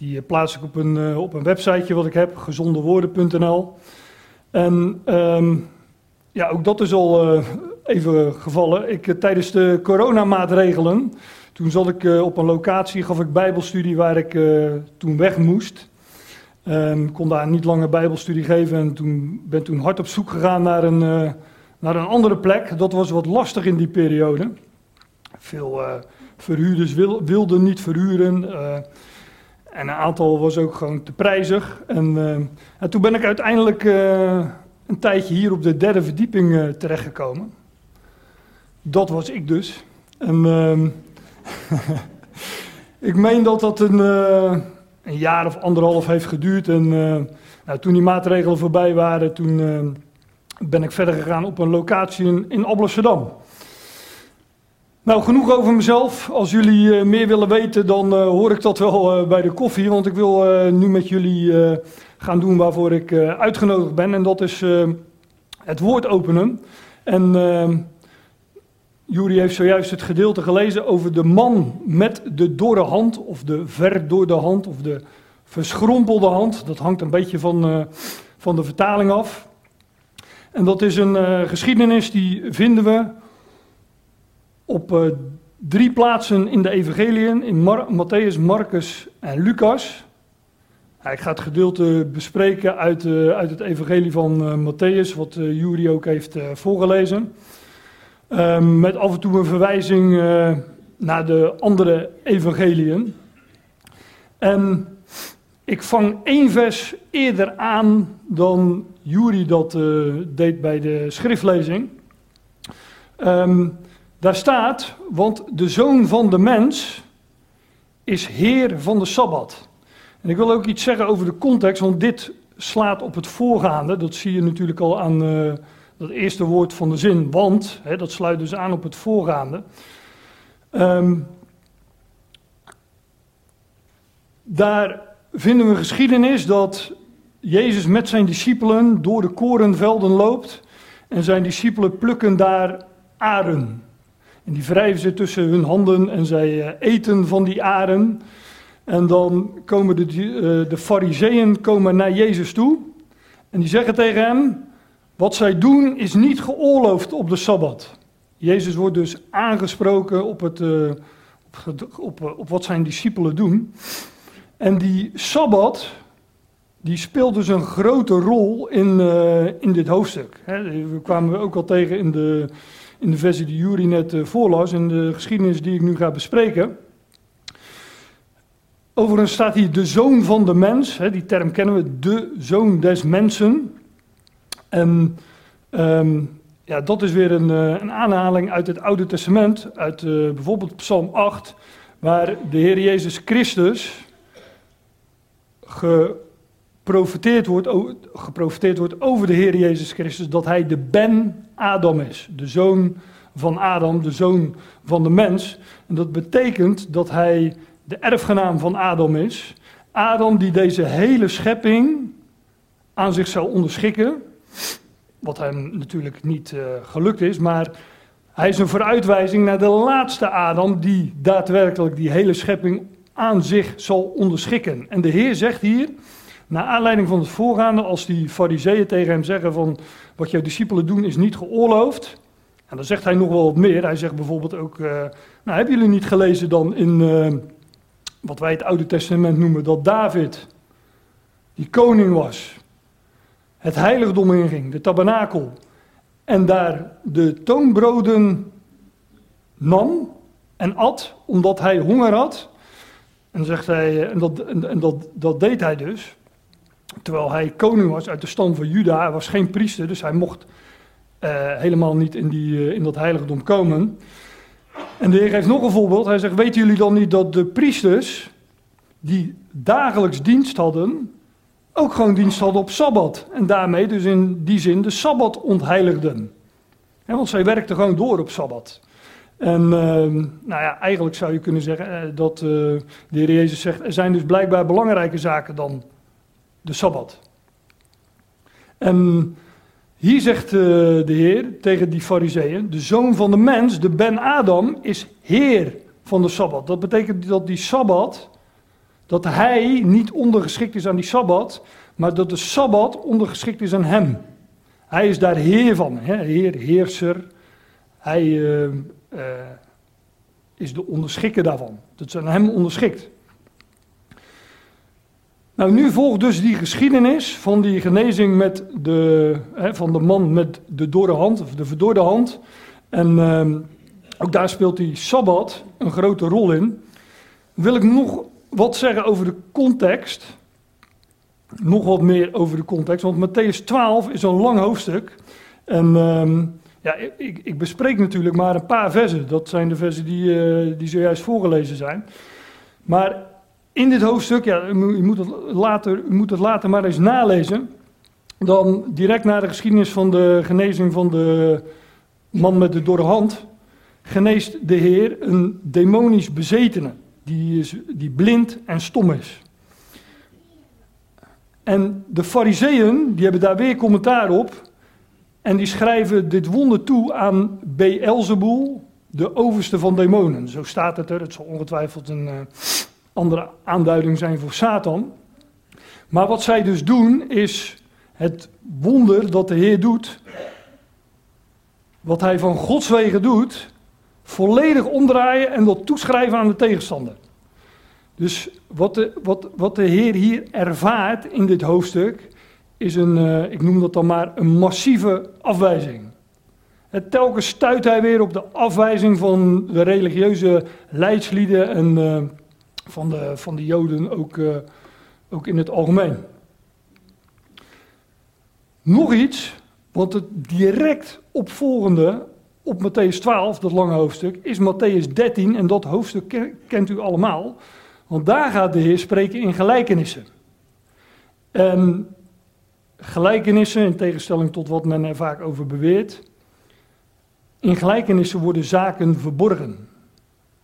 Die plaats ik op een, op een websiteje wat ik heb, gezondewoorden.nl. En ehm, ja, ook dat is al even gevallen. Ik, tijdens de coronamaatregelen, toen zat ik op een locatie, gaf ik bijbelstudie waar ik toen weg moest. Um, kon daar niet langer bijbelstudie geven en toen, ben toen hard op zoek gegaan naar een, naar een andere plek. Dat was wat lastig in die periode. Veel verhuurders wil, wilden niet verhuren. Uh, en een aantal was ook gewoon te prijzig. En, en toen ben ik uiteindelijk een tijdje hier op de derde verdieping terechtgekomen. Dat was ik dus. En ehm, ik meen dat dat een een jaar of anderhalf heeft geduurd. En uh, nou, toen die maatregelen voorbij waren, toen uh, ben ik verder gegaan op een locatie in, in Amsterdam. Nou, genoeg over mezelf. Als jullie uh, meer willen weten, dan hoor ik dat wel bij de koffie. Want ik wil nu met jullie gaan doen waarvoor ik uitgenodigd ben. En dat is het woord openen. En Juri heeft zojuist het gedeelte gelezen over de man met de dorre hand, of de verdorde hand, of de verschrompelde hand. Dat hangt een beetje van, uh, van de vertaling af. En dat is een uh, geschiedenis die vinden we op uh, drie plaatsen in de evangeliën, in Mar Matthäus, Marcus en Lucas. Ik ga het gedeelte bespreken uit, uit het evangelie van Matthäus, wat Juri ook heeft voorgelezen. Um, met af en toe een verwijzing uh, naar de andere evangeliën. En ik vang één vers eerder aan dan Juri dat uh, deed bij de schriftlezing. Um, daar staat, want de zoon van de mens is heer van de Sabbat. En ik wil ook iets zeggen over de context, want dit slaat op het voorgaande. Dat zie je natuurlijk al aan... Uh, dat eerste woord van de zin, want, hè, dat sluit dus aan op het voorgaande. Um, daar vinden we geschiedenis dat Jezus met zijn discipelen door de korenvelden loopt en zijn discipelen plukken daar aren. En die wrijven ze tussen hun handen en zij eh, eten van die aren. En dan komen de, eh, de komen naar Jezus toe en die zeggen tegen hem, wat zij doen is niet geoorloofd op de Sabbat. Jezus wordt dus aangesproken op, het, uh, op, op, op, wat zijn discipelen doen. En die Sabbat, die speelt dus een grote rol in, in dit hoofdstuk. We kwamen ook al tegen in de, in de versie die Jury net uh, voorlas, in de geschiedenis die ik nu ga bespreken. Overigens staat hier de zoon van de mens, hè, die term kennen we, de zoon des mensen. En um, ja, dat is weer een, uh, een, aanhaling uit het Oude Testament, uit uh, bijvoorbeeld Psalm 8, waar de Heer Jezus Christus geprofeteerd wordt, geprofeteerd wordt over de Heer Jezus Christus, dat hij de Ben Adam is, de zoon van Adam, de zoon van de mens. En dat betekent dat hij de erfgenaam van Adam is. Adam die deze hele schepping aan zich zou onderschikken wat hem natuurlijk niet uh, gelukt is, maar hij is een vooruitwijzing naar de laatste Adam die daadwerkelijk die hele schepping aan zich zal onderschikken. En de Heer zegt hier, naar aanleiding van het voorgaande, als die fariseeën tegen hem zeggen van wat jouw discipelen doen is niet geoorloofd. En dan zegt hij nog wel wat meer. Hij zegt bijvoorbeeld ook, uh, nou hebben jullie niet gelezen dan in uh, wat wij het Oude Testament noemen, dat David die koning was het heiligdom inging, de tabernakel, en daar de toonbroden nam en at, omdat hij honger had. En, zegt hij, en, dat, en, dat, dat deed hij dus, terwijl hij koning was uit de stam van Juda. Hij was geen priester, dus hij mocht uh, helemaal niet in, die, uh, in dat heiligdom komen. En de Heer geeft nog een voorbeeld. Hij zegt, weten jullie dan niet dat de priesters, die dagelijks dienst hadden, ook gewoon dienst hadden op Sabbat. En daarmee dus in die zin de Sabbat ontheiligden. want zij werkten gewoon door op Sabbat. En uh, nou ja, eigenlijk zou je kunnen zeggen uh, dat de Heer Jezus zegt, er zijn dus blijkbaar belangrijke zaken dan de Sabbat. En hier zegt uh, de Heer tegen die fariseeën, de zoon van de mens, de Ben Adam, is heer van de Sabbat. Dat betekent dat die Sabbat Dat hij niet ondergeschikt is aan die Sabbat, maar dat de Sabbat ondergeschikt is aan hem. Hij is daar heer van, hè? heer, heerser. Hij uh, uh, is de onderschikker daarvan. Dat is aan hem onderschikt. Nou, nu volgt dus die geschiedenis van die genezing met de, hè, van de man met de dorre hand, of de verdorde hand. En uh, ook daar speelt die Sabbat een grote rol in. Wil ik nog wat zeggen over de context. Nog wat meer over de context, want Matthäus 12 is een lang hoofdstuk. En uh, ja, ik, ik, bespreek natuurlijk maar een paar versen. Dat zijn de versen die, uh, die zojuist voorgelezen zijn. Maar in dit hoofdstuk, ja, u moet, het later, u moet het later maar eens nalezen. Dan direct na de geschiedenis van de genezing van de man met de dorre hand, geneest de Heer een demonisch bezetene, die, is, die blind en stom is. En de fariseeën, die hebben daar weer commentaar op, en die schrijven dit wonder toe aan Beelzebul, de overste van demonen. Zo staat het er, het zal ongetwijfeld een... Andere aanduiding zijn voor Satan. Maar wat zij dus doen is het wonder dat de Heer doet, wat hij van Gods wegen doet, volledig omdraaien en dat toeschrijven aan de tegenstander. Dus wat de, wat, wat de Heer hier ervaart in dit hoofdstuk is een, uh, ik noem dat dan maar, een massieve afwijzing. Telkens stuit hij weer op de afwijzing van de religieuze leidslieden en uh, van de, van de Joden ook, uh, ook in het algemeen. Nog iets, want het direct opvolgende op Matthäus 12, dat lange hoofdstuk, is Matthäus 13 en dat hoofdstuk kent u allemaal. Want daar gaat de Heer spreken in gelijkenissen. En gelijkenissen, in tegenstelling tot wat men er vaak over beweert, in gelijkenissen worden zaken verborgen.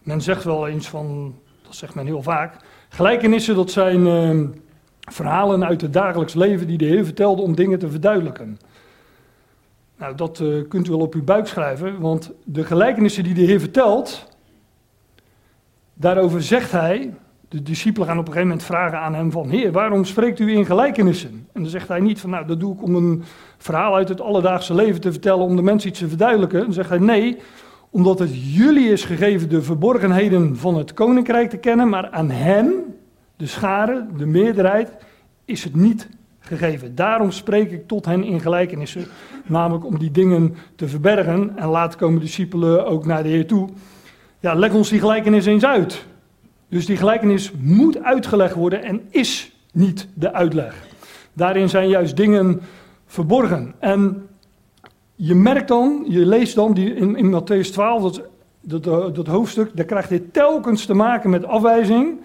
Men zegt wel eens van dat zegt men heel vaak. Gelijkenissen, dat zijn uh, verhalen uit het dagelijks leven die de Heer vertelde om dingen te verduidelijken. Nou, dat uh, kunt u wel op uw buik schrijven, want de gelijkenissen die de Heer vertelt, daarover zegt hij, de discipelen gaan op een gegeven moment vragen aan hem van, Heer, waarom spreekt u in gelijkenissen? En dan zegt hij niet van, nou, dat doe ik om een verhaal uit het alledaagse leven te vertellen, om de mensen iets te verduidelijken. Dan zegt hij, nee, omdat het jullie is gegeven de verborgenheden van het koninkrijk te kennen, maar aan hen, de scharen, de meerderheid, is het niet gegeven. Daarom spreek ik tot hen in gelijkenissen, namelijk om die dingen te verbergen. En laat komen discipelen ook naar de Heer toe. Ja, leg ons die gelijkenis eens uit. Dus die gelijkenis moet uitgelegd worden en is niet de uitleg. Daarin zijn juist dingen verborgen. En je merkt dan, je leest dan die in, in Matthäus 12, dat, dat, eh, dat hoofdstuk, daar krijgt hij telkens te maken met afwijzing.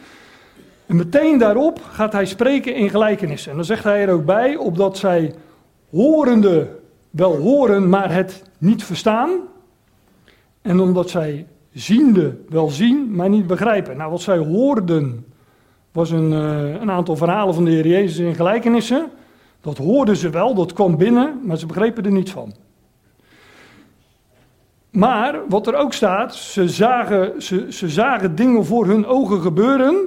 En meteen daarop gaat hij spreken in gelijkenissen. En dan zegt hij er ook bij, opdat zij horende wel horen, maar het niet verstaan. En omdat zij ziende wel zien, maar niet begrijpen. Nou, wat zij hoorden was een, uh, een aantal verhalen van de Heer Jezus in gelijkenissen. Dat hoorden ze wel, dat kwam binnen, maar ze begrepen er niets van. Maar wat er ook staat, ze zagen, ze, ze zagen dingen voor hun ogen gebeuren,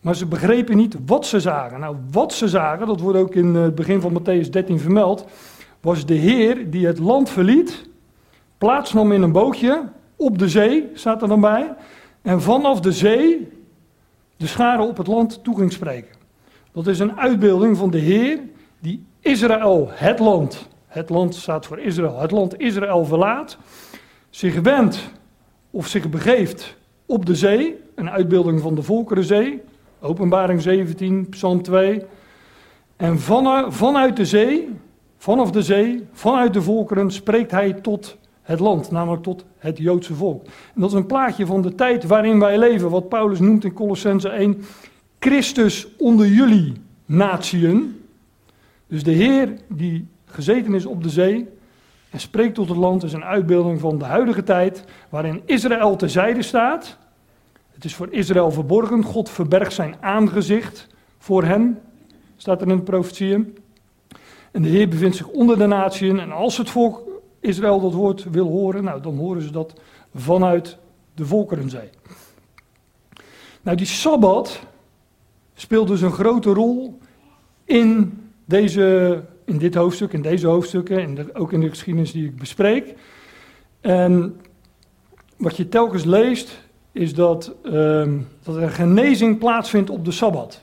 maar ze begrepen niet wat ze zagen. Nou, wat ze zagen, dat wordt ook in het begin van Matthäus 13 vermeld, was de Heer die het land verliet, plaatsnam in een bootje op de zee, staat er dan bij, en vanaf de zee de scharen op het land toe ging spreken. Dat is een uitbeelding van de Heer die Israël, het land, het land staat voor Israël, het land Israël verlaat, zich wendt of zich begeeft op de zee, een uitbeelding van de Volkerenzee, openbaring 17, psalm 2. En van, vanuit de zee, vanaf de zee, vanuit de volkeren spreekt hij tot het land, namelijk tot het Joodse volk. En dat is een plaatje van de tijd waarin wij leven, wat Paulus noemt in Colossense 1, Christus onder jullie natieën. Dus de Heer die gezeten is op de zee en spreekt tot het land, is een uitbeelding van de huidige tijd, waarin Israël terzijde staat. Het is voor Israël verborgen, God verbergt zijn aangezicht voor hen, staat er in de profetieën. En de Heer bevindt zich onder de natieën en als het volk Israël dat woord wil horen, nou, dan horen ze dat vanuit de Volkerenzee. Nou, die Sabbat speelt dus een grote rol in, deze, in dit hoofdstuk, in deze hoofdstukken, en ook in de geschiedenis die ik bespreek. En wat je telkens leest, is dat, ehm, dat er genezing plaatsvindt op de Sabbat.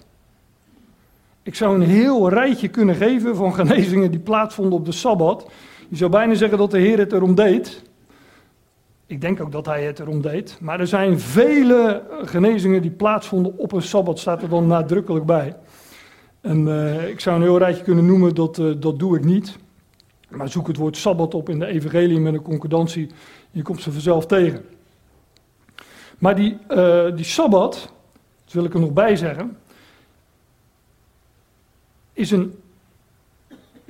Ik zou een heel rijtje kunnen geven van genezingen die plaatsvonden op de Sabbat. Je zou bijna zeggen dat de Heer het erom deed. Ik denk ook dat hij het erom deed. Maar er zijn vele genezingen die plaatsvonden op een Sabbat, staat er dan nadrukkelijk bij. En uh, ik zou een heel rijtje kunnen noemen, dat, uh, dat doe ik niet. Maar zoek het woord Sabbat op in de evangelie met een concordantie. Je komt ze vanzelf tegen. Maar die, uh, die Sabbat, dat wil ik er nog bij zeggen, is een,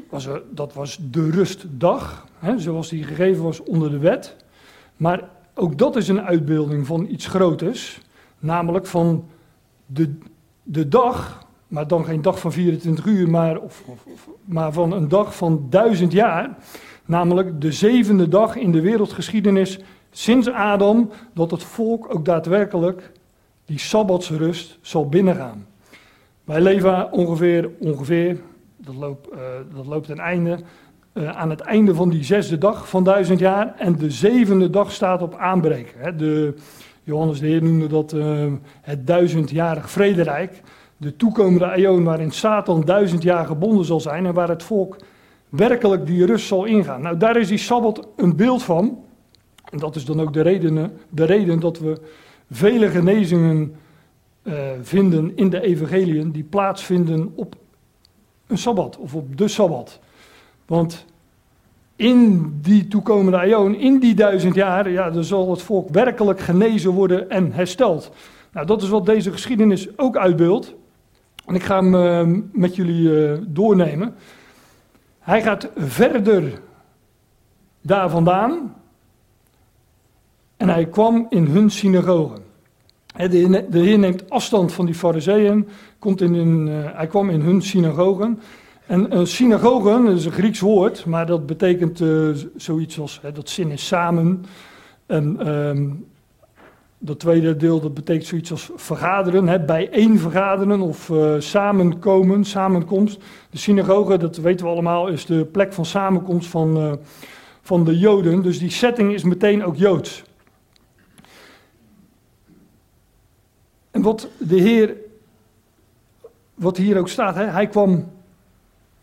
was er, dat was de rustdag, hè, zoals die gegeven was onder de wet. Maar ook dat is een uitbeelding van iets groters, namelijk van de, de dag, maar dan geen dag van 24 uur, maar, of, maar van een dag van duizend jaar, namelijk de zevende dag in de wereldgeschiedenis sinds Adam, dat het volk ook daadwerkelijk die sabbatsrust zal binnengaan. Wij leven ongeveer, ongeveer dat, loopt, uh, dat loopt ten einde, uh, aan het einde van die zesde dag van duizend jaar. En de zevende dag staat op aanbreken. Hè. De, Johannes de Heer noemde dat uh, het duizendjarig vrederijk. De toekomende eeuw waarin Satan duizend jaar gebonden zal zijn en waar het volk werkelijk die rust zal ingaan. Nou, daar is die Sabbat een beeld van. En dat is dan ook de reden, de reden dat we vele genezingen uh, vinden in de evangeliën die plaatsvinden op een Sabbat of op de Sabbat. Want in die toekomende eeuw, in die duizend jaar, ja, dan zal het volk werkelijk genezen worden en hersteld. Nou, dat is wat deze geschiedenis ook uitbeeldt. En ik ga hem uh, met jullie uh, doornemen. Hij gaat verder daar vandaan. En hij kwam in hun synagogen. De Heer neemt afstand van die fariseeën, uh, hij kwam in hun synagogen. En uh, synagogen, dat is een Grieks woord, maar dat betekent zoiets als, hè, dat zin is samen. En um, dat tweede deel, dat betekent zoiets als vergaderen, hè, bijeen vergaderen of uh, samenkomen, samenkomst. De synagoge, dat weten we allemaal, is de plek van samenkomst van, van de Joden. Dus die setting is meteen ook Joods. En wat de Heer, wat hier ook staat, hè, hij, kwam,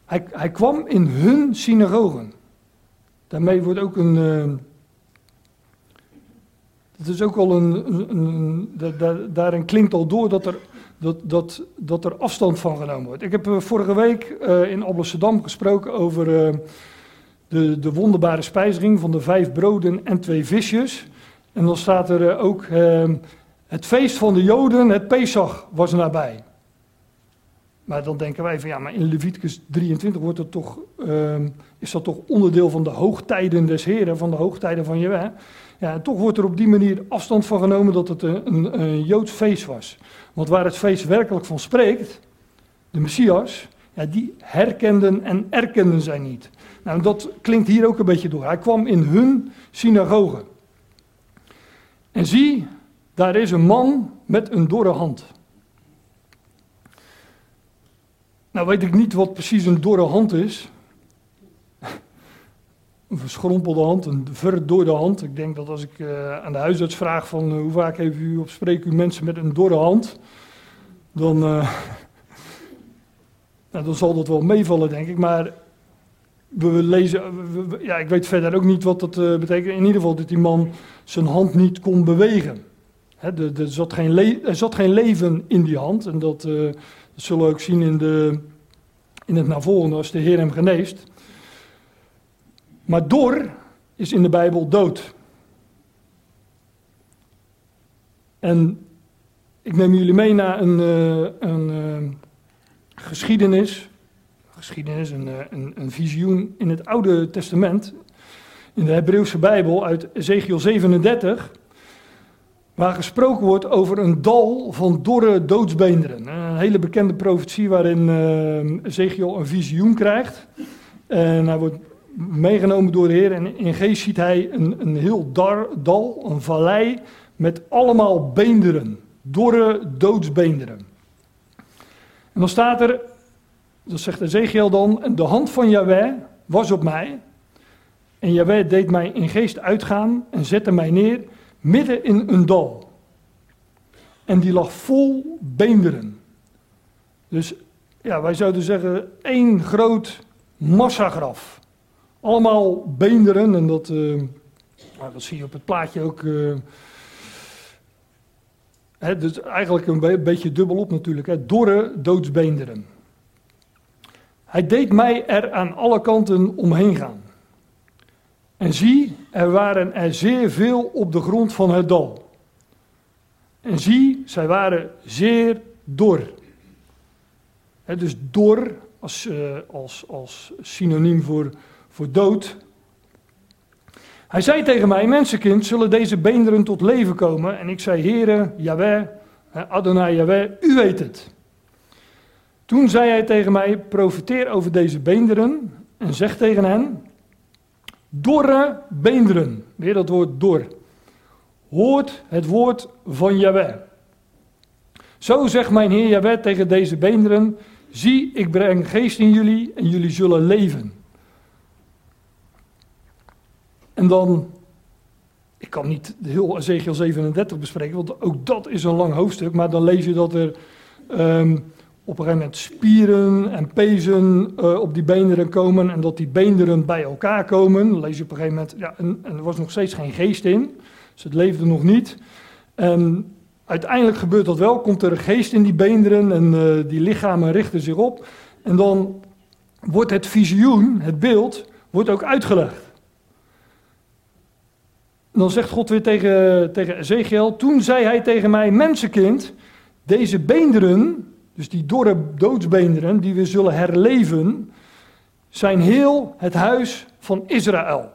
hij, hij kwam in hun synagogen. Daarmee wordt ook een. Uh, dat is ook al een. een, een daar, daarin klinkt al door dat er, dat, dat, dat er afstand van genomen wordt. Ik heb uh, vorige week uh, in Amsterdam gesproken over de, de wonderbare spijziging van de vijf broden en twee visjes. En dan staat er ook het feest van de Joden, het Pesach, was nabij. Maar dan denken wij van ja, maar in Leviticus 23 wordt het toch, uh, is dat toch onderdeel van de hoogtijden des Heren, van de hoogtijden van Jehovah. Ja, en toch wordt er op die manier afstand van genomen dat het een, een, een Joods feest was. Want waar het feest werkelijk van spreekt, de Messias, ja, die herkenden en erkenden zij niet. Nou, dat klinkt hier ook een beetje door. Hij kwam in hun synagoge. En zie, daar is een man met een dorre hand. Nou weet ik niet wat precies een dorre hand is. Verschrompelde hand, een verdorde hand. Ik denk dat als ik uh, aan de huisarts vraag van uh, hoe vaak heeft u of spreekt u mensen met een dorre hand, dan, uh, nou, dan zal dat wel meevallen denk ik. Maar we lezen, ja, ik weet verder ook niet wat dat betekent. In ieder geval dat die man zijn hand niet kon bewegen. He, er, zat geen er, zat geen leven in die hand. En dat, dat zullen we ook zien in, de, in het navolgende als de Heer hem geneest. Maar dor is in de Bijbel dood. En ik neem jullie mee naar een, uh, een uh, geschiedenis. Geschiedenis, een, een, een visioen in het Oude Testament. In de Hebreeuwse Bijbel uit Ezekiel 37 waar gesproken wordt over een dal van dorre doodsbeenderen. Een hele bekende profetie waarin Ezekiel een visioen krijgt. En hij wordt meegenomen door de Heer en in geest ziet hij een, een heel dar, dal, een vallei met allemaal beenderen. dorre doodsbeenderen. En dan staat er, dat zegt Ezekiel dan, de hand van Yahweh was op mij. En Yahweh deed mij in geest uitgaan en zette mij neer midden in een dal. En die lag vol beenderen. Dus ja, wij zouden zeggen één groot massagraf. Allemaal beenderen en dat, uh, dat zie je op het plaatje ook. Uh, hè, dus eigenlijk een be beetje dubbelop natuurlijk. Hè, dorre doodsbeenderen. Hij deed mij er aan alle kanten omheen gaan. En zie, er waren er zeer veel op de grond van het dal. En zie, zij waren zeer dor. Dus dor als, uh, als, als synoniem voor, voor dood. Hij zei tegen mij, mensenkind, zullen deze beenderen tot leven komen? En ik zei, Heere, Yahweh, Adonai Yahweh, u weet het. Toen zei hij tegen mij, profiteer over deze beenderen en zeg tegen hen, dorre beenderen, weer dat woord dor, hoort het woord van Yahweh. Zo zegt mijn Heer Yahweh tegen deze beenderen, zie, ik breng geest in jullie en jullie zullen leven. En dan, ik kan niet heel Ezekiel 37 bespreken, want ook dat is een lang hoofdstuk, maar dan lees je dat er um, op een gegeven moment spieren en pezen uh, op die beenderen komen en dat die beenderen bij elkaar komen. Dan lees je op een gegeven moment, ja, en, en, er was nog steeds geen geest in, dus het leefde nog niet. En uiteindelijk gebeurt dat wel, komt er een geest in die beenderen en uh, die lichamen richten zich op. En dan wordt het visioen, het beeld, wordt ook uitgelegd. Dan zegt God weer tegen, tegen Ezekiel, toen zei hij tegen mij, mensenkind, deze beenderen dus die dorre doodsbeenderen die we zullen herleven, zijn heel het huis van Israël.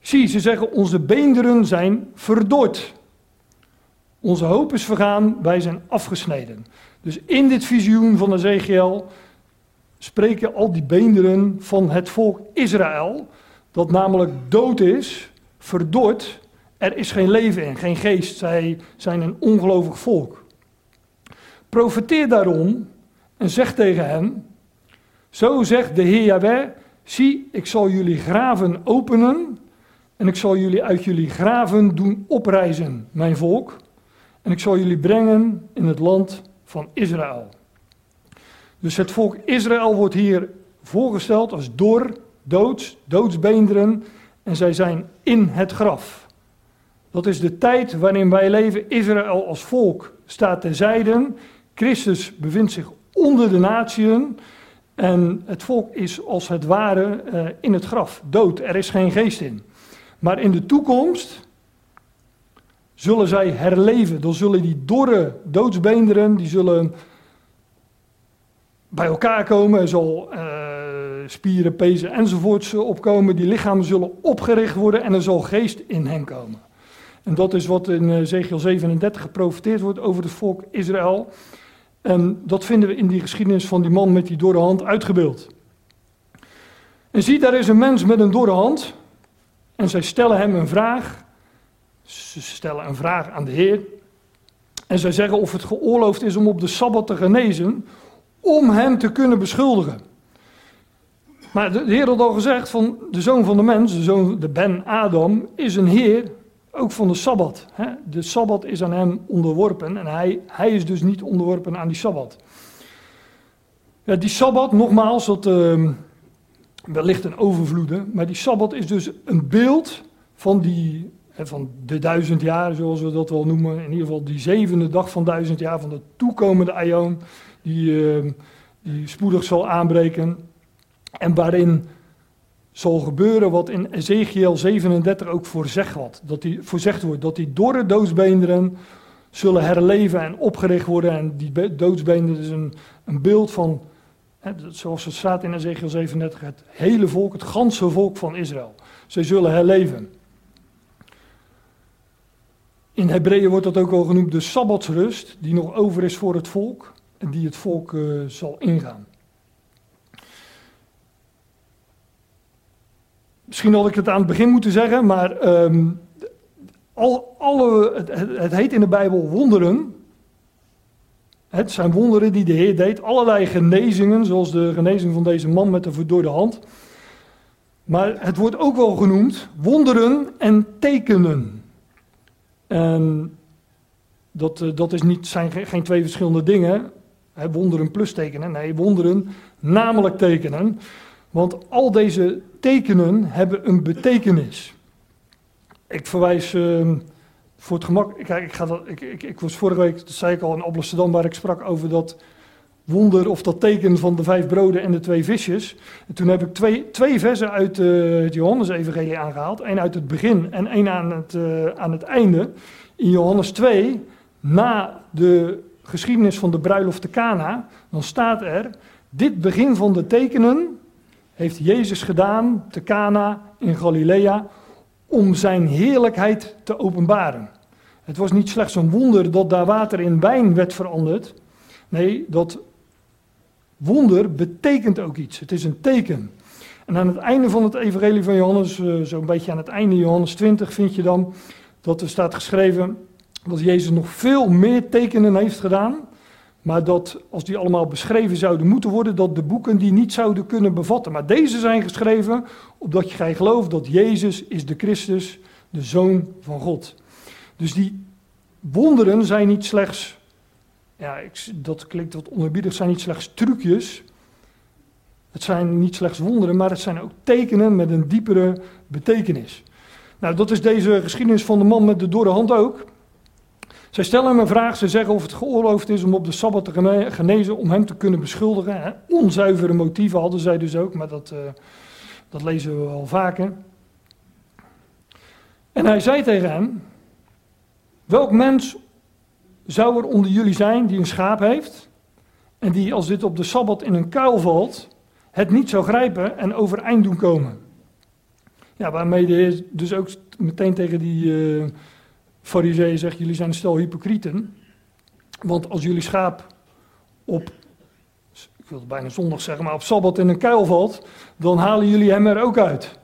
Zie, ze zeggen onze beenderen zijn verdord. Onze hoop is vergaan, wij zijn afgesneden. Dus in dit visioen van Ezekiel spreken al die beenderen van het volk Israël, dat namelijk dood is, verdord, er is geen leven in, geen geest. Zij zijn een ongelovig volk. Profeteer daarom en zeg tegen hen: Zo zegt de Heer Jahweh: Zie, ik zal jullie graven openen en ik zal jullie uit jullie graven doen oprijzen, mijn volk. En ik zal jullie brengen in het land van Israël. Dus het volk Israël wordt hier voorgesteld als door, doods, doodsbeenderen. En zij zijn in het graf. Dat is de tijd waarin wij leven. Israël als volk staat terzijde. Christus bevindt zich onder de natieën en het volk is als het ware uh, in het graf, dood. Er is geen geest in. Maar in de toekomst zullen zij herleven. Dan zullen die dorre doodsbeenderen, die zullen bij elkaar komen. Er zal uh, spieren, pezen enzovoorts opkomen. Die lichamen zullen opgericht worden en er zal geest in hen komen. En dat is wat in Ezekiel 37 geprofiteerd wordt over het volk Israël. En dat vinden we in die geschiedenis van die man met die dorre hand uitgebeeld. En zie, daar is een mens met een dorre hand. En zij stellen hem een vraag. Ze stellen een vraag aan de Heer. En zij zeggen of het geoorloofd is om op de Sabbat te genezen. Om hem te kunnen beschuldigen. Maar de Heer had al gezegd van de zoon van de mens, de zoon, de Ben Adam, is een Heer ook van de Sabbat. Hè? De Sabbat is aan hem onderworpen en hij, hij is dus niet onderworpen aan die Sabbat. Ja, die Sabbat, nogmaals, dat uh, wellicht een overvloede, maar die Sabbat is dus een beeld van, die, van de duizend jaar, zoals we dat wel noemen. In ieder geval die zevende dag van duizend jaar, van de toekomende aion, die, uh, die spoedig zal aanbreken. En waarin zal gebeuren wat in Ezekiel 37 ook voorzegd wordt. Dat die, voorzegd wordt dat die dorre doodsbeenderen zullen herleven en opgericht worden. En die doodsbeenderen is een, een beeld van, hè, zoals het staat in Ezekiel 37, het hele volk, het ganse volk van Israël. Zij zullen herleven. In Hebreeën wordt dat ook al genoemd de Sabbatsrust, die nog over is voor het volk en die het volk uh, zal ingaan. Misschien had ik het aan het begin moeten zeggen, maar um, al, alle, het, het heet in de Bijbel wonderen. Het zijn wonderen die de Heer deed. Allerlei genezingen, zoals de genezing van deze man met de verdorde hand. Maar het wordt ook wel genoemd wonderen en tekenen. En dat, eh, dat is niet, zijn geen twee verschillende dingen. wonderen plus tekenen. Nee, wonderen namelijk tekenen. Want al deze tekenen hebben een betekenis. Ik verwijs uh, voor het gemak. Kijk, ik, ga dat, ik, ik, ik was vorige week, dat zei ik al in Amsterdam, waar ik sprak over dat wonder of dat teken van de vijf broden en de twee visjes. En toen heb ik twee, twee versen uit uh, het Johannes-evangelie aangehaald. één uit het begin en één aan het, uh, aan het einde. In Johannes 2, na de geschiedenis van de bruiloft te Cana, dan staat er... Dit begin van de tekenen heeft Jezus gedaan te Cana in Galilea om zijn heerlijkheid te openbaren. Het was niet slechts een wonder dat daar water in wijn werd veranderd. Nee, dat wonder betekent ook iets. Het is een teken. En aan het einde van het evangelie van Johannes, eh, zo'n beetje aan het einde Johannes 20, vind je dan dat er staat geschreven dat Jezus nog veel meer tekenen heeft gedaan. Maar dat als die allemaal beschreven zouden moeten worden, dat de boeken die niet zouden kunnen bevatten. Maar deze zijn geschreven opdat je gelooft dat Jezus is de Christus, de Zoon van God. Dus die wonderen zijn niet slechts, ja, ik, dat klinkt wat onerbiedig, zijn niet slechts trucjes. Het zijn niet slechts wonderen, maar het zijn ook tekenen met een diepere betekenis. Nou, dat is deze geschiedenis van de man met de dorre hand ook. Zij stellen hem een vraag, ze zeggen of het geoorloofd is om op de Sabbat te genezen, om hem te kunnen beschuldigen. Onzuivere motieven hadden zij dus ook, maar dat, uh, dat lezen we wel vaker. En hij zei tegen hem, welk mens zou er onder jullie zijn die een schaap heeft en die als dit op de Sabbat in een kuil valt, het niet zou grijpen en overeind doen komen? Ja, waarmee de heer dus ook meteen tegen die... Uh, Fariseeën zegt, jullie zijn stel hypocrieten. Want als jullie schaap op, ik wil het bijna zondag zeggen, maar op Sabbat in een kuil valt, dan halen jullie hem er ook uit.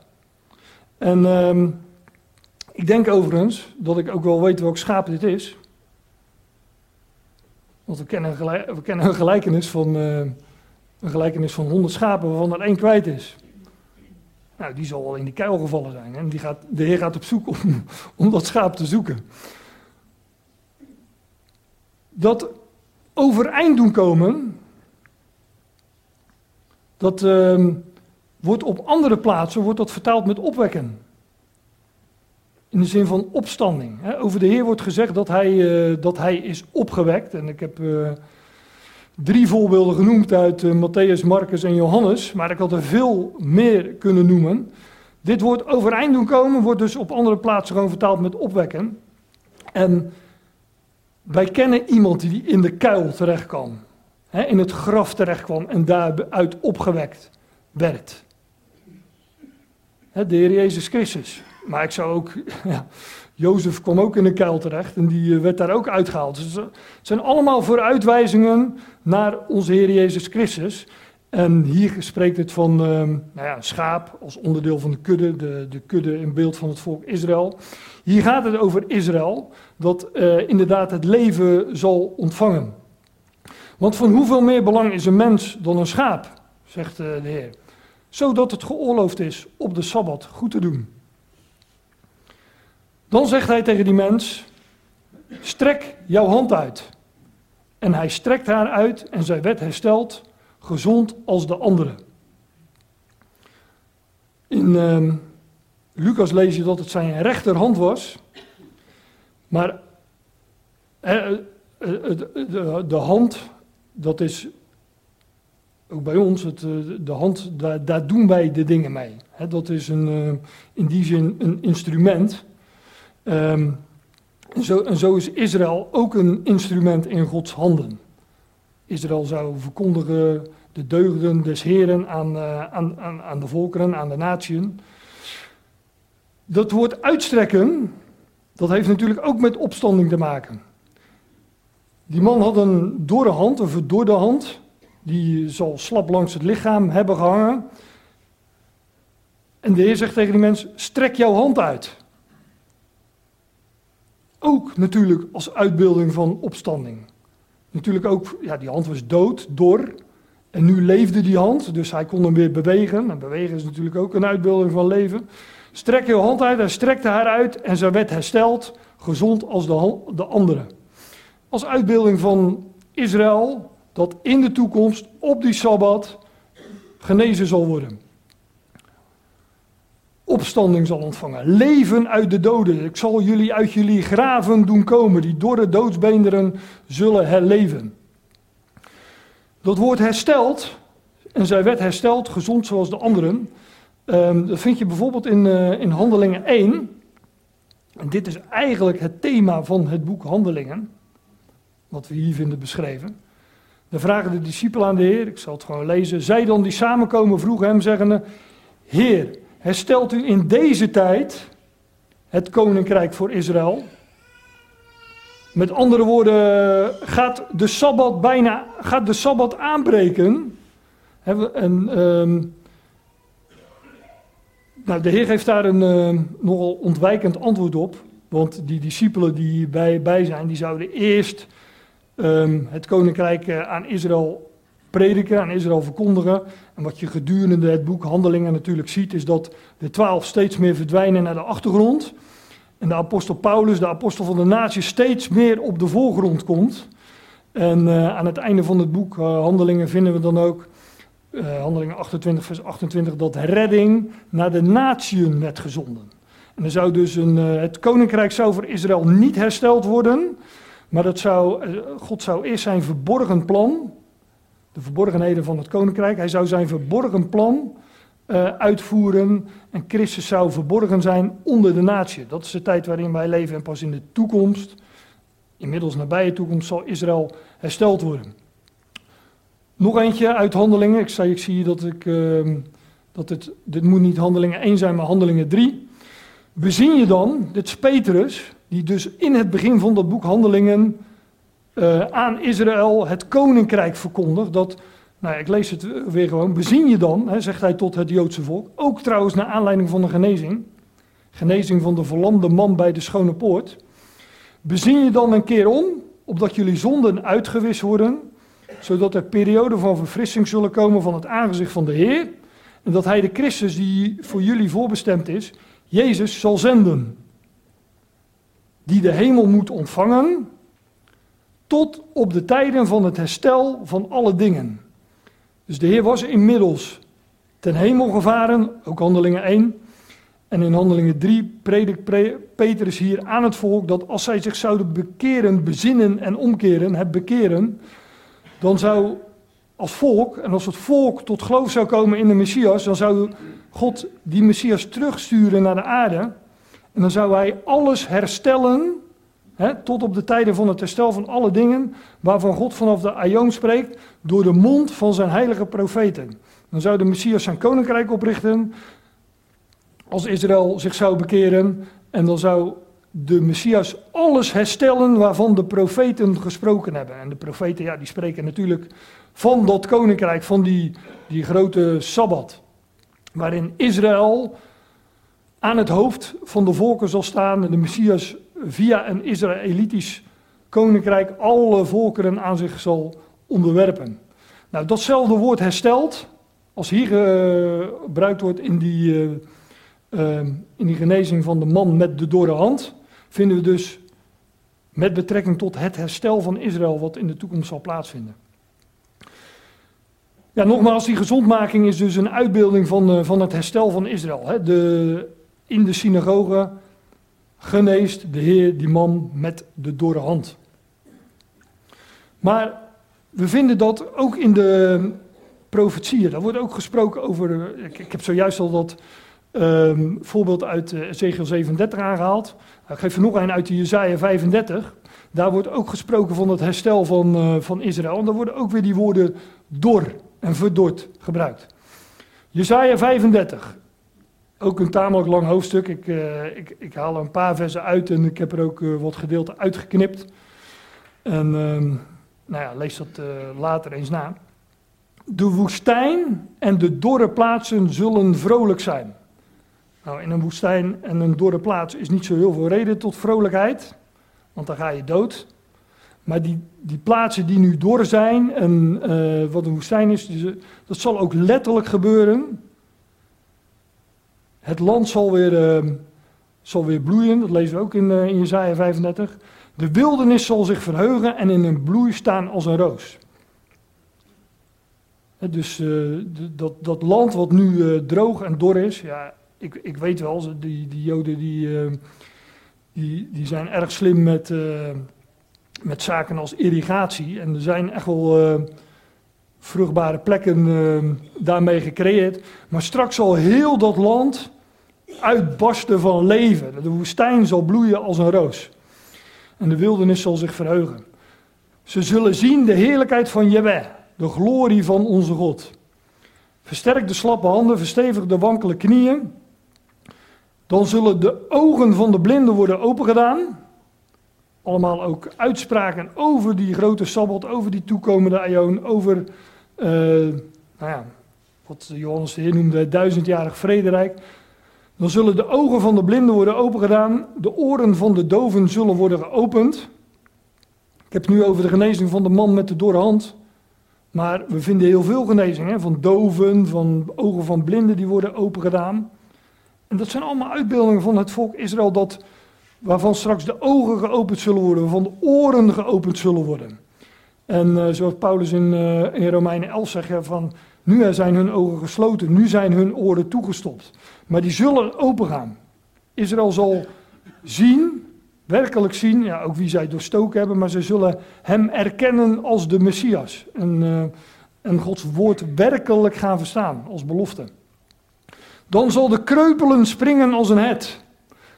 En ehm, ik denk overigens dat ik ook wel weet welk schaap dit is. Want we kennen een, we kennen een gelijkenis van, uh, een gelijkenis van 100 schapen waarvan er één kwijt is. Nou, die zal wel in die kuil gevallen zijn. En die gaat, de Heer gaat op zoek om, om dat schaap te zoeken. Dat overeind doen komen, dat uh, wordt op andere plaatsen wordt dat vertaald met opwekken. In de zin van opstanding. Over de Heer wordt gezegd dat hij, uh, dat hij is opgewekt. En ik heb uh, drie voorbeelden genoemd uit uh, Matthäus, Marcus en Johannes, maar ik had er veel meer kunnen noemen. Dit woord overeind doen komen wordt dus op andere plaatsen gewoon vertaald met opwekken. En wij kennen iemand die in de kuil terecht kwam, hè, in het graf terecht kwam en daaruit opgewekt werd. Hè, de Heer Jezus Christus. Maar ik zou ook, ja, Jozef kwam ook in een kuil terecht en die eh, werd daar ook uitgehaald. Dus het zijn allemaal vooruitwijzingen naar onze Heer Jezus Christus. En hier spreekt het van uh, nou ja, een schaap als onderdeel van de kudde, de, de kudde in beeld van het volk Israël. Hier gaat het over Israël, dat inderdaad het leven zal ontvangen. Want van hoeveel meer belang is een mens dan een schaap, zegt de Heer. Zodat het geoorloofd is op de Sabbat goed te doen. Dan zegt hij tegen die mens: Strek jouw hand uit. En hij strekt haar uit en zij werd hersteld, gezond als de andere. In uh, Lucas lees je dat het zijn rechterhand was. Maar eh, eh, de, de, hand, dat is ook bij ons, het, de hand, daar, daar, doen wij de dingen mee. dat is een, in die zin een instrument. En, zo, en zo is Israël ook een instrument in Gods handen. Israël zou verkondigen de deugden des Heren aan, uh, aan, aan, aan de volkeren, aan de natieën. Dat woord uitstrekken, dat heeft natuurlijk ook met opstanding te maken. Die man had een dorre hand, een verdorde hand. Die zal slap langs het lichaam hebben gehangen. En de Heer zegt tegen die mens: strek jouw hand uit. Ook natuurlijk als uitbeelding van opstanding. Natuurlijk ook, ja, die hand was dood, dor. En nu leefde die hand, dus hij kon hem weer bewegen. En bewegen is natuurlijk ook een uitbeelding van leven. Strek je hand uit, hij strekte haar uit en zij werd hersteld, gezond als de, de andere. Als uitbeelding van Israël, dat in de toekomst op die Sabbat genezen zal worden. Opstanding zal ontvangen. Leven uit de doden. Ik zal jullie uit jullie graven doen komen. Die dorre doodsbeenderen zullen herleven. Dat woord hersteld, en zij werd hersteld, gezond zoals de anderen. Um, dat vind je bijvoorbeeld in, uh, in Handelingen 1. En dit is eigenlijk het thema van het boek Handelingen. Wat we hier vinden beschreven. Dan vragen de discipelen aan de Heer, ik zal het gewoon lezen. Zij dan die samenkomen vroegen hem zeggende: Heer, herstelt u in deze tijd het koninkrijk voor Israël? Met andere woorden, gaat de Sabbat bijna, gaat de Sabbat aanbreken? En, um, nou, de Heer geeft daar een uh, nogal ontwijkend antwoord op. Want die discipelen die bij, bij zijn, die zouden eerst um, het koninkrijk uh, aan Israël prediken, aan Israël verkondigen. En wat je gedurende het boek Handelingen natuurlijk ziet, is dat de twaalf steeds meer verdwijnen naar de achtergrond. En de apostel Paulus, de apostel van de natie, steeds meer op de voorgrond komt. En uh, aan het einde van het boek uh, Handelingen vinden we dan ook, uh, Handelingen 28, vers 28, dat redding naar de natieën werd gezonden. En er zou dus een, het koninkrijk zou voor Israël niet hersteld worden, maar dat zou, God zou eerst zijn verborgen plan, de verborgenheden van het koninkrijk, hij zou zijn verborgen plan uh, uitvoeren en Christus zou verborgen zijn onder de natie. Dat is de tijd waarin wij leven en pas in de toekomst, inmiddels nabije toekomst, zal Israël hersteld worden. Nog eentje uit handelingen. Ik, zei, ik zie dat ik, uh, dat het, dit moet niet handelingen 1 zijn, maar handelingen 3. Bezien je dan, dit is Petrus, die dus in het begin van dat boek handelingen uh, aan Israël het koninkrijk verkondigt, dat nou, ik lees het weer gewoon. Bezien je dan, hè, zegt hij tot het Joodse volk, ook trouwens naar aanleiding van de genezing, genezing van de verlamde man bij de schone poort. Bezien je dan een keer om, opdat jullie zonden uitgewist worden, zodat er perioden van verfrissing zullen komen van het aangezicht van de Heer, en dat hij de Christus die voor jullie voorbestemd is, Jezus zal zenden, die de hemel moet ontvangen, tot op de tijden van het herstel van alle dingen. Dus de Heer was inmiddels ten hemel gevaren, ook handelingen 1. En in handelingen 3 predikt Petrus hier aan het volk dat als zij zich zouden bekeren, bezinnen en omkeren, het bekeren, dan zou als volk, en als het volk tot geloof zou komen in de Messias, dan zou God die Messias terugsturen naar de aarde. En dan zou hij alles herstellen tot op de tijden van het herstel van alle dingen, waarvan God vanaf de Aion spreekt, door de mond van zijn heilige profeten. Dan zou de Messias zijn koninkrijk oprichten, als Israël zich zou bekeren, en dan zou de Messias alles herstellen waarvan de profeten gesproken hebben. En de profeten, ja, die spreken natuurlijk van dat koninkrijk, van die, die grote Sabbat, waarin Israël aan het hoofd van de volken zal staan en de Messias via een Israëlitisch koninkrijk alle volkeren aan zich zal onderwerpen. Nou, datzelfde woord hersteld, als hier gebruikt wordt in die, uh, uh, in die genezing van de man met de dorre hand, vinden we dus met betrekking tot het herstel van Israël, wat in de toekomst zal plaatsvinden. Ja, nogmaals, die gezondmaking is dus een uitbeelding van, van het herstel van Israël. Hè. De, in de synagoge geneest de Heer die man met de dorre hand. Maar we vinden dat ook in de profetieën. Daar wordt ook gesproken over. Ik, ik heb zojuist al dat um, voorbeeld uit uh, Ezekiel 37 aangehaald. Nou, ik geef er nog een uit de Jezaja 35. Daar wordt ook gesproken van het herstel van, uh, van Israël. En daar worden ook weer die woorden dor en verdord gebruikt. Jezaja 35 ook een tamelijk lang hoofdstuk. Ik, uh, ik, ik, haal er een paar versen uit en ik heb er ook uh, wat gedeelte uitgeknipt. En uh, nou ja, lees dat uh, later eens na. De woestijn en de dorre plaatsen zullen vrolijk zijn. Nou, in een woestijn en een dorre plaats is niet zo heel veel reden tot vrolijkheid. want dan ga je dood. Maar die, die plaatsen die nu door zijn en wat een woestijn is, dat zal ook letterlijk gebeuren. Het land zal weer, uh, zal weer bloeien, dat lezen we ook in, uh, in Jezaja 35. De wildernis zal zich verheugen en in een bloei staan als een roos. Dus dat, dat land wat nu droog en dor is, ja, ik, ik weet wel, die, die Joden die, die, die zijn erg slim met met zaken als irrigatie. En er zijn echt wel vruchtbare plekken uh, daarmee gecreëerd. Maar straks zal heel dat land uitbarsten van leven. De woestijn zal bloeien als een roos. En de wildernis zal zich verheugen. Ze zullen zien de heerlijkheid van Jehovah, de glorie van onze God. Versterk de slappe handen, verstevig de wankele knieën. Dan zullen de ogen van de blinden worden opengedaan allemaal ook uitspraken over die grote sabbat, over die toekomende aion, over uh, nou ja, wat Johannes de Heer noemde het duizendjarig vrederijk. Dan zullen de ogen van de blinden worden opengedaan, de oren van de doven zullen worden geopend. Ik heb het nu over de genezing van de man met de dorre hand. Maar we vinden heel veel genezingen, van doven, van ogen van blinden die worden opengedaan. En dat zijn allemaal uitbeeldingen van het volk Israël dat waarvan straks de ogen geopend zullen worden, waarvan de oren geopend zullen worden. En uh, zoals Paulus in, uh, in Romeinen 11 zegt, van nu zijn hun ogen gesloten, nu zijn hun oren toegestopt. Maar die zullen open gaan. Israël zal zien, werkelijk zien, ja, ook wie zij doorstoken hebben, maar ze zullen hem erkennen als de Messias. En, uh, en Gods woord werkelijk gaan verstaan als belofte. Dan zal de kreupelen springen als een het.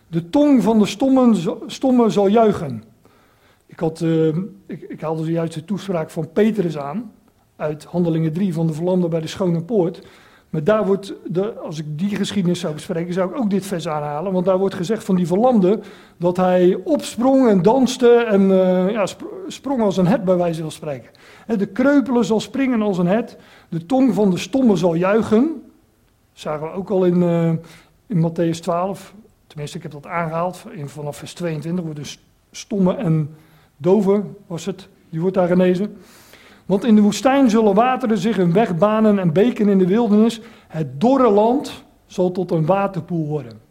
De tong van de stommen, stomme zal juichen. Ik, had, uh, ik, ik haalde zojuist de toespraak van Petrus aan, uit Handelingen 3 van de verlamde bij de Schone Poort. Maar daar wordt, de, als ik die geschiedenis zou bespreken, zou ik ook dit vers aanhalen. Want daar wordt gezegd van die verlamde dat hij opsprong en danste en uh, ja, sprong als een het bij wijze van spreken. De kreupelen zal springen als een het, de tong van de stomme zal juichen. Dat zagen we ook al in, uh, in Matthäus 12, Tenminste, ik heb dat aangehaald. In, vanaf vers 22 wordt dus stomme en dove, was het, die wordt daar genezen. Want in de woestijn zullen wateren zich een weg banen en beken in de wildernis. Het dorre land zal tot een waterpoel worden.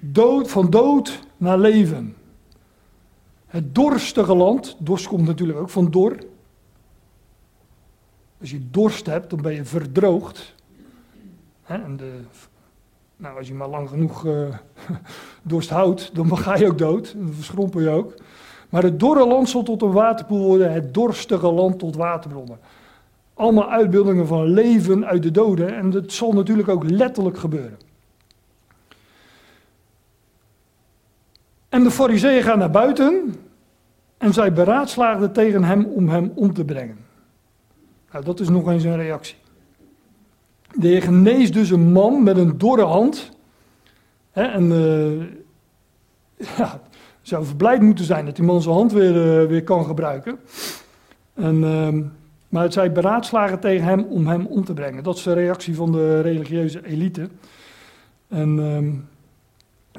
Dood, van dood naar leven. Het dorstige land, dorst komt natuurlijk ook van dor. Als je dorst hebt, dan ben je verdroogd. En de nou, als je maar lang genoeg uh, dorst houdt, dan ga je ook dood. Dan verschrompel je ook. Maar het dorre land zal tot een waterpoel worden, het dorstige land tot waterbronnen. Allemaal uitbeeldingen van leven uit de doden. En dat zal natuurlijk ook letterlijk gebeuren. En de fariseeën gaan naar buiten en zij beraadslaagden tegen hem om hem om te brengen. Nou, dat is nog eens een reactie. De Heer geneest dus een man met een dorre hand. Hè, en uh, ja, zou verblijd moeten zijn dat die man zijn hand weer, uh, weer kan gebruiken. En, maar het zij beraadslagen tegen hem om hem om te brengen. Dat is de reactie van de religieuze elite. En ehm,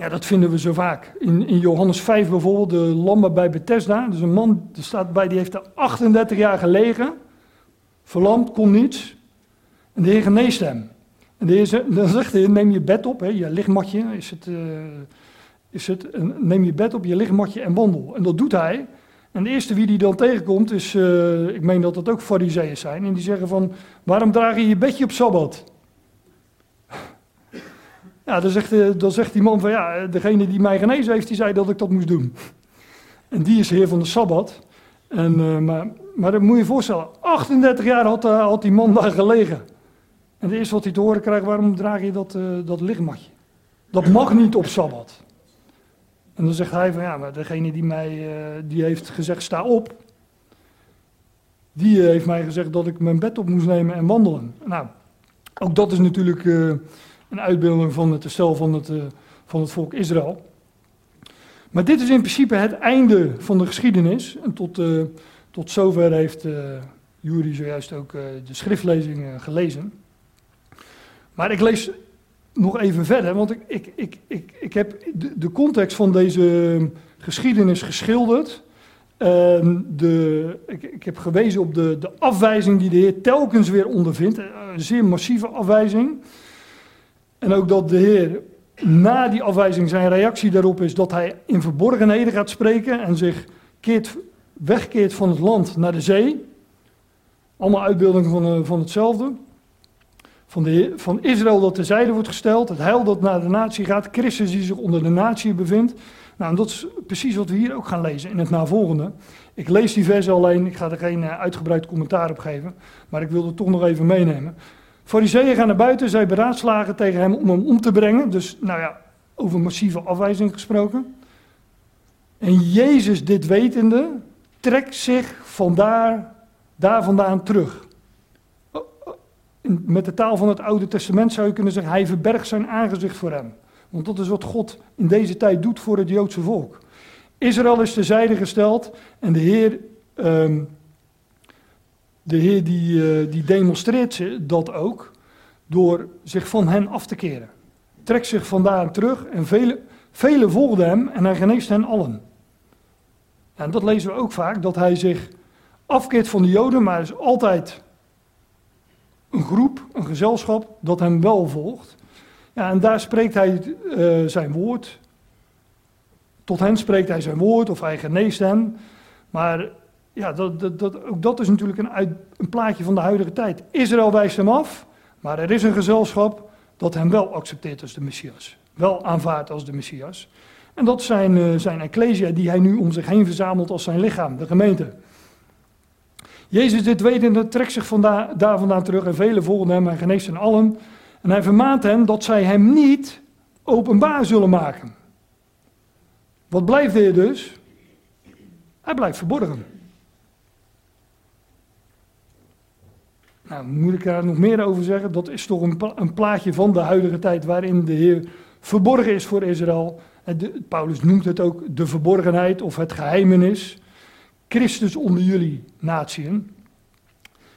ja, dat vinden we zo vaak. In, in Johannes 5 bijvoorbeeld, de lammen bij Bethesda. Dus een man, er staat bij, die heeft er 38 jaar gelegen. Verlamd, kon niets. En de Heer geneest hem. En dan zegt de Heer, neem je bed op, hè, je lichtmatje, is het, uh, is het, neem je bed op, je lichtmatje en wandel. En dat doet hij. En de eerste wie die dan tegenkomt is, uh, ik meen dat dat ook fariseeën zijn, en die zeggen van, waarom draag je je bedje op Sabbat? Ja, dan zegt, uh, dan zegt die man van, ja, degene die mij genezen heeft, die zei dat ik dat moest doen. En die is heer van de Sabbat. En, maar, maar dat moet je je voorstellen, 38 jaar had, die man daar gelegen. En het eerste wat hij te horen krijgt, waarom draag je dat, dat lichtmatje? Dat mag niet op Sabbat. En dan zegt hij van ja, maar degene die mij uh, die heeft gezegd sta op, die heeft mij gezegd dat ik mijn bed op moest nemen en wandelen. Nou, ook dat is natuurlijk een uitbeelding van het stel van het, van het volk Israël. Maar dit is in principe het einde van de geschiedenis. En tot, tot zover heeft Jury zojuist ook de schriftlezing gelezen. Maar ik lees nog even verder, want ik, ik, ik, ik, ik heb de, de context van deze geschiedenis geschilderd. Ehm, de, ik, ik, heb gewezen op de, de afwijzing die de Heer telkens weer ondervindt. Een zeer massieve afwijzing. En ook dat de Heer na die afwijzing zijn reactie daarop is dat hij in verborgenheden gaat spreken en zich keert, wegkeert van het land naar de zee. Allemaal uitbeeldingen van, eh, van hetzelfde. Van, de, van Israël dat terzijde wordt gesteld, het heil dat naar de natie gaat, Christus die zich onder de natie bevindt. Nou, en dat is precies wat we hier ook gaan lezen in het navolgende. Ik lees die versen alleen, ik ga er geen eh, uitgebreid commentaar op geven, maar ik wil het toch nog even meenemen. Fariseeën gaan naar buiten, zij beraadslagen tegen hem om hem om te brengen. Dus, nou ja, over massieve afwijzing gesproken. En Jezus, dit wetende, trekt zich vandaar, daar vandaan terug. Met de taal van het Oude Testament zou je kunnen zeggen, hij verbergt zijn aangezicht voor hem. Want dat is wat God in deze tijd doet voor het Joodse volk. Israël is terzijde gesteld en de Heer, um, de Heer die, uh, die demonstreert dat ook door zich van hen af te keren. Trekt zich vandaan terug en velen vele volgden hem en hij geneest hen allen. En dat lezen we ook vaak, dat hij zich afkeert van de Joden, maar is altijd een groep, een gezelschap dat hem wel volgt. Ja, en daar spreekt hij uh, zijn woord. Tot hen spreekt hij zijn woord of hij geneest hen. Maar ja, dat, dat, ook dat is natuurlijk een, een plaatje van de huidige tijd. Israël wijst hem af, maar er is een gezelschap dat hem wel accepteert als de Messias. Wel aanvaardt als de Messias. En dat zijn uh, zijn ecclesia die hij nu om zich heen verzamelt als zijn lichaam, de gemeente. Jezus dit wetende trekt zich daar vandaan terug en velen volgen hem en geneest hen allen. En hij vermaant hen dat zij hem niet openbaar zullen maken. Wat blijft hij dus? Hij blijft verborgen. Nou, moet ik daar nog meer over zeggen? Dat is toch een, plaatje van de huidige tijd waarin de Heer verborgen is voor Israël. Paulus noemt het ook de verborgenheid of het geheimenis. Christus onder jullie natieën.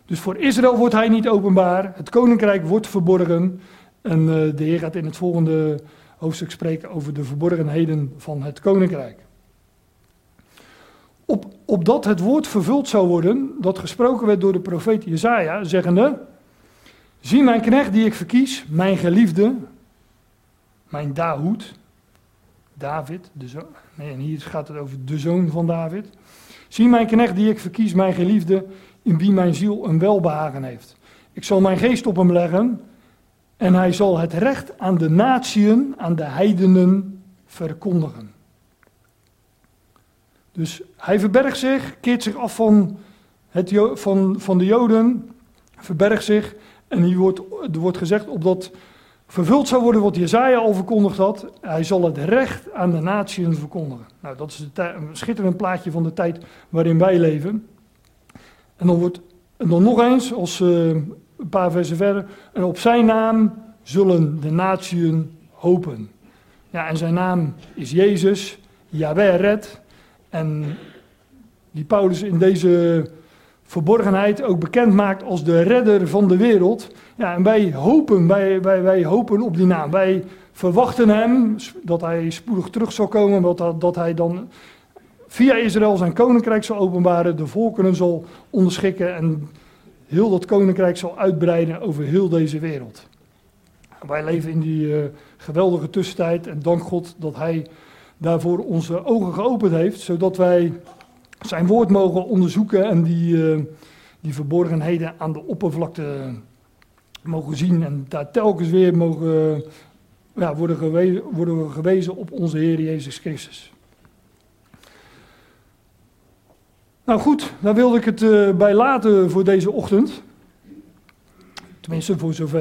Dus voor Israël wordt hij niet openbaar. Het koninkrijk wordt verborgen. En uh, de Heer gaat in het volgende hoofdstuk spreken over de verborgenheden van het koninkrijk. Op, opdat het woord vervuld zou worden, dat gesproken werd door de profeet Jezaja, zeggende, zie mijn knecht die ik verkies, mijn geliefde, mijn Dahoed, David, de zoon, nee, en hier gaat het over de zoon van David. Zie mijn knecht die ik verkies, mijn geliefde, in wie mijn ziel een welbehagen heeft. Ik zal mijn geest op hem leggen en hij zal het recht aan de natieën, aan de heidenen verkondigen. Dus hij verbergt zich, keert zich af van, het, van, van de Joden, verbergt zich. En hier wordt, er wordt gezegd, opdat vervuld zou worden wat Jezaja al verkondigd had, hij zal het recht aan de natieën verkondigen. Nou, dat is een schitterend plaatje van de tijd waarin wij leven. En dan, wordt, en dan nog eens, als uh, een paar versen verder, en op zijn naam zullen de natieën hopen. Ja, en zijn naam is Jezus, Yahweh red. En die Paulus in deze verborgenheid ook bekend maakt als de redder van de wereld. Ja, en wij hopen, wij, wij, wij hopen op die naam. Wij verwachten hem, dat hij spoedig terug zal komen, dat, dat hij dan via Israël zijn koninkrijk zal openbaren, de volkeren zal onderschikken en heel dat koninkrijk zal uitbreiden over heel deze wereld. Wij leven in die uh, geweldige tussentijd en dank God dat hij daarvoor onze ogen geopend heeft, zodat wij zijn woord mogen onderzoeken en die, uh, die verborgenheden aan de oppervlakte mogen zien en daar telkens weer mogen ja, worden, gewezen, worden gewezen op onze Heer Jezus Christus. Nou goed, daar wilde ik het uh, bij laten voor deze ochtend. Tenminste, voor zover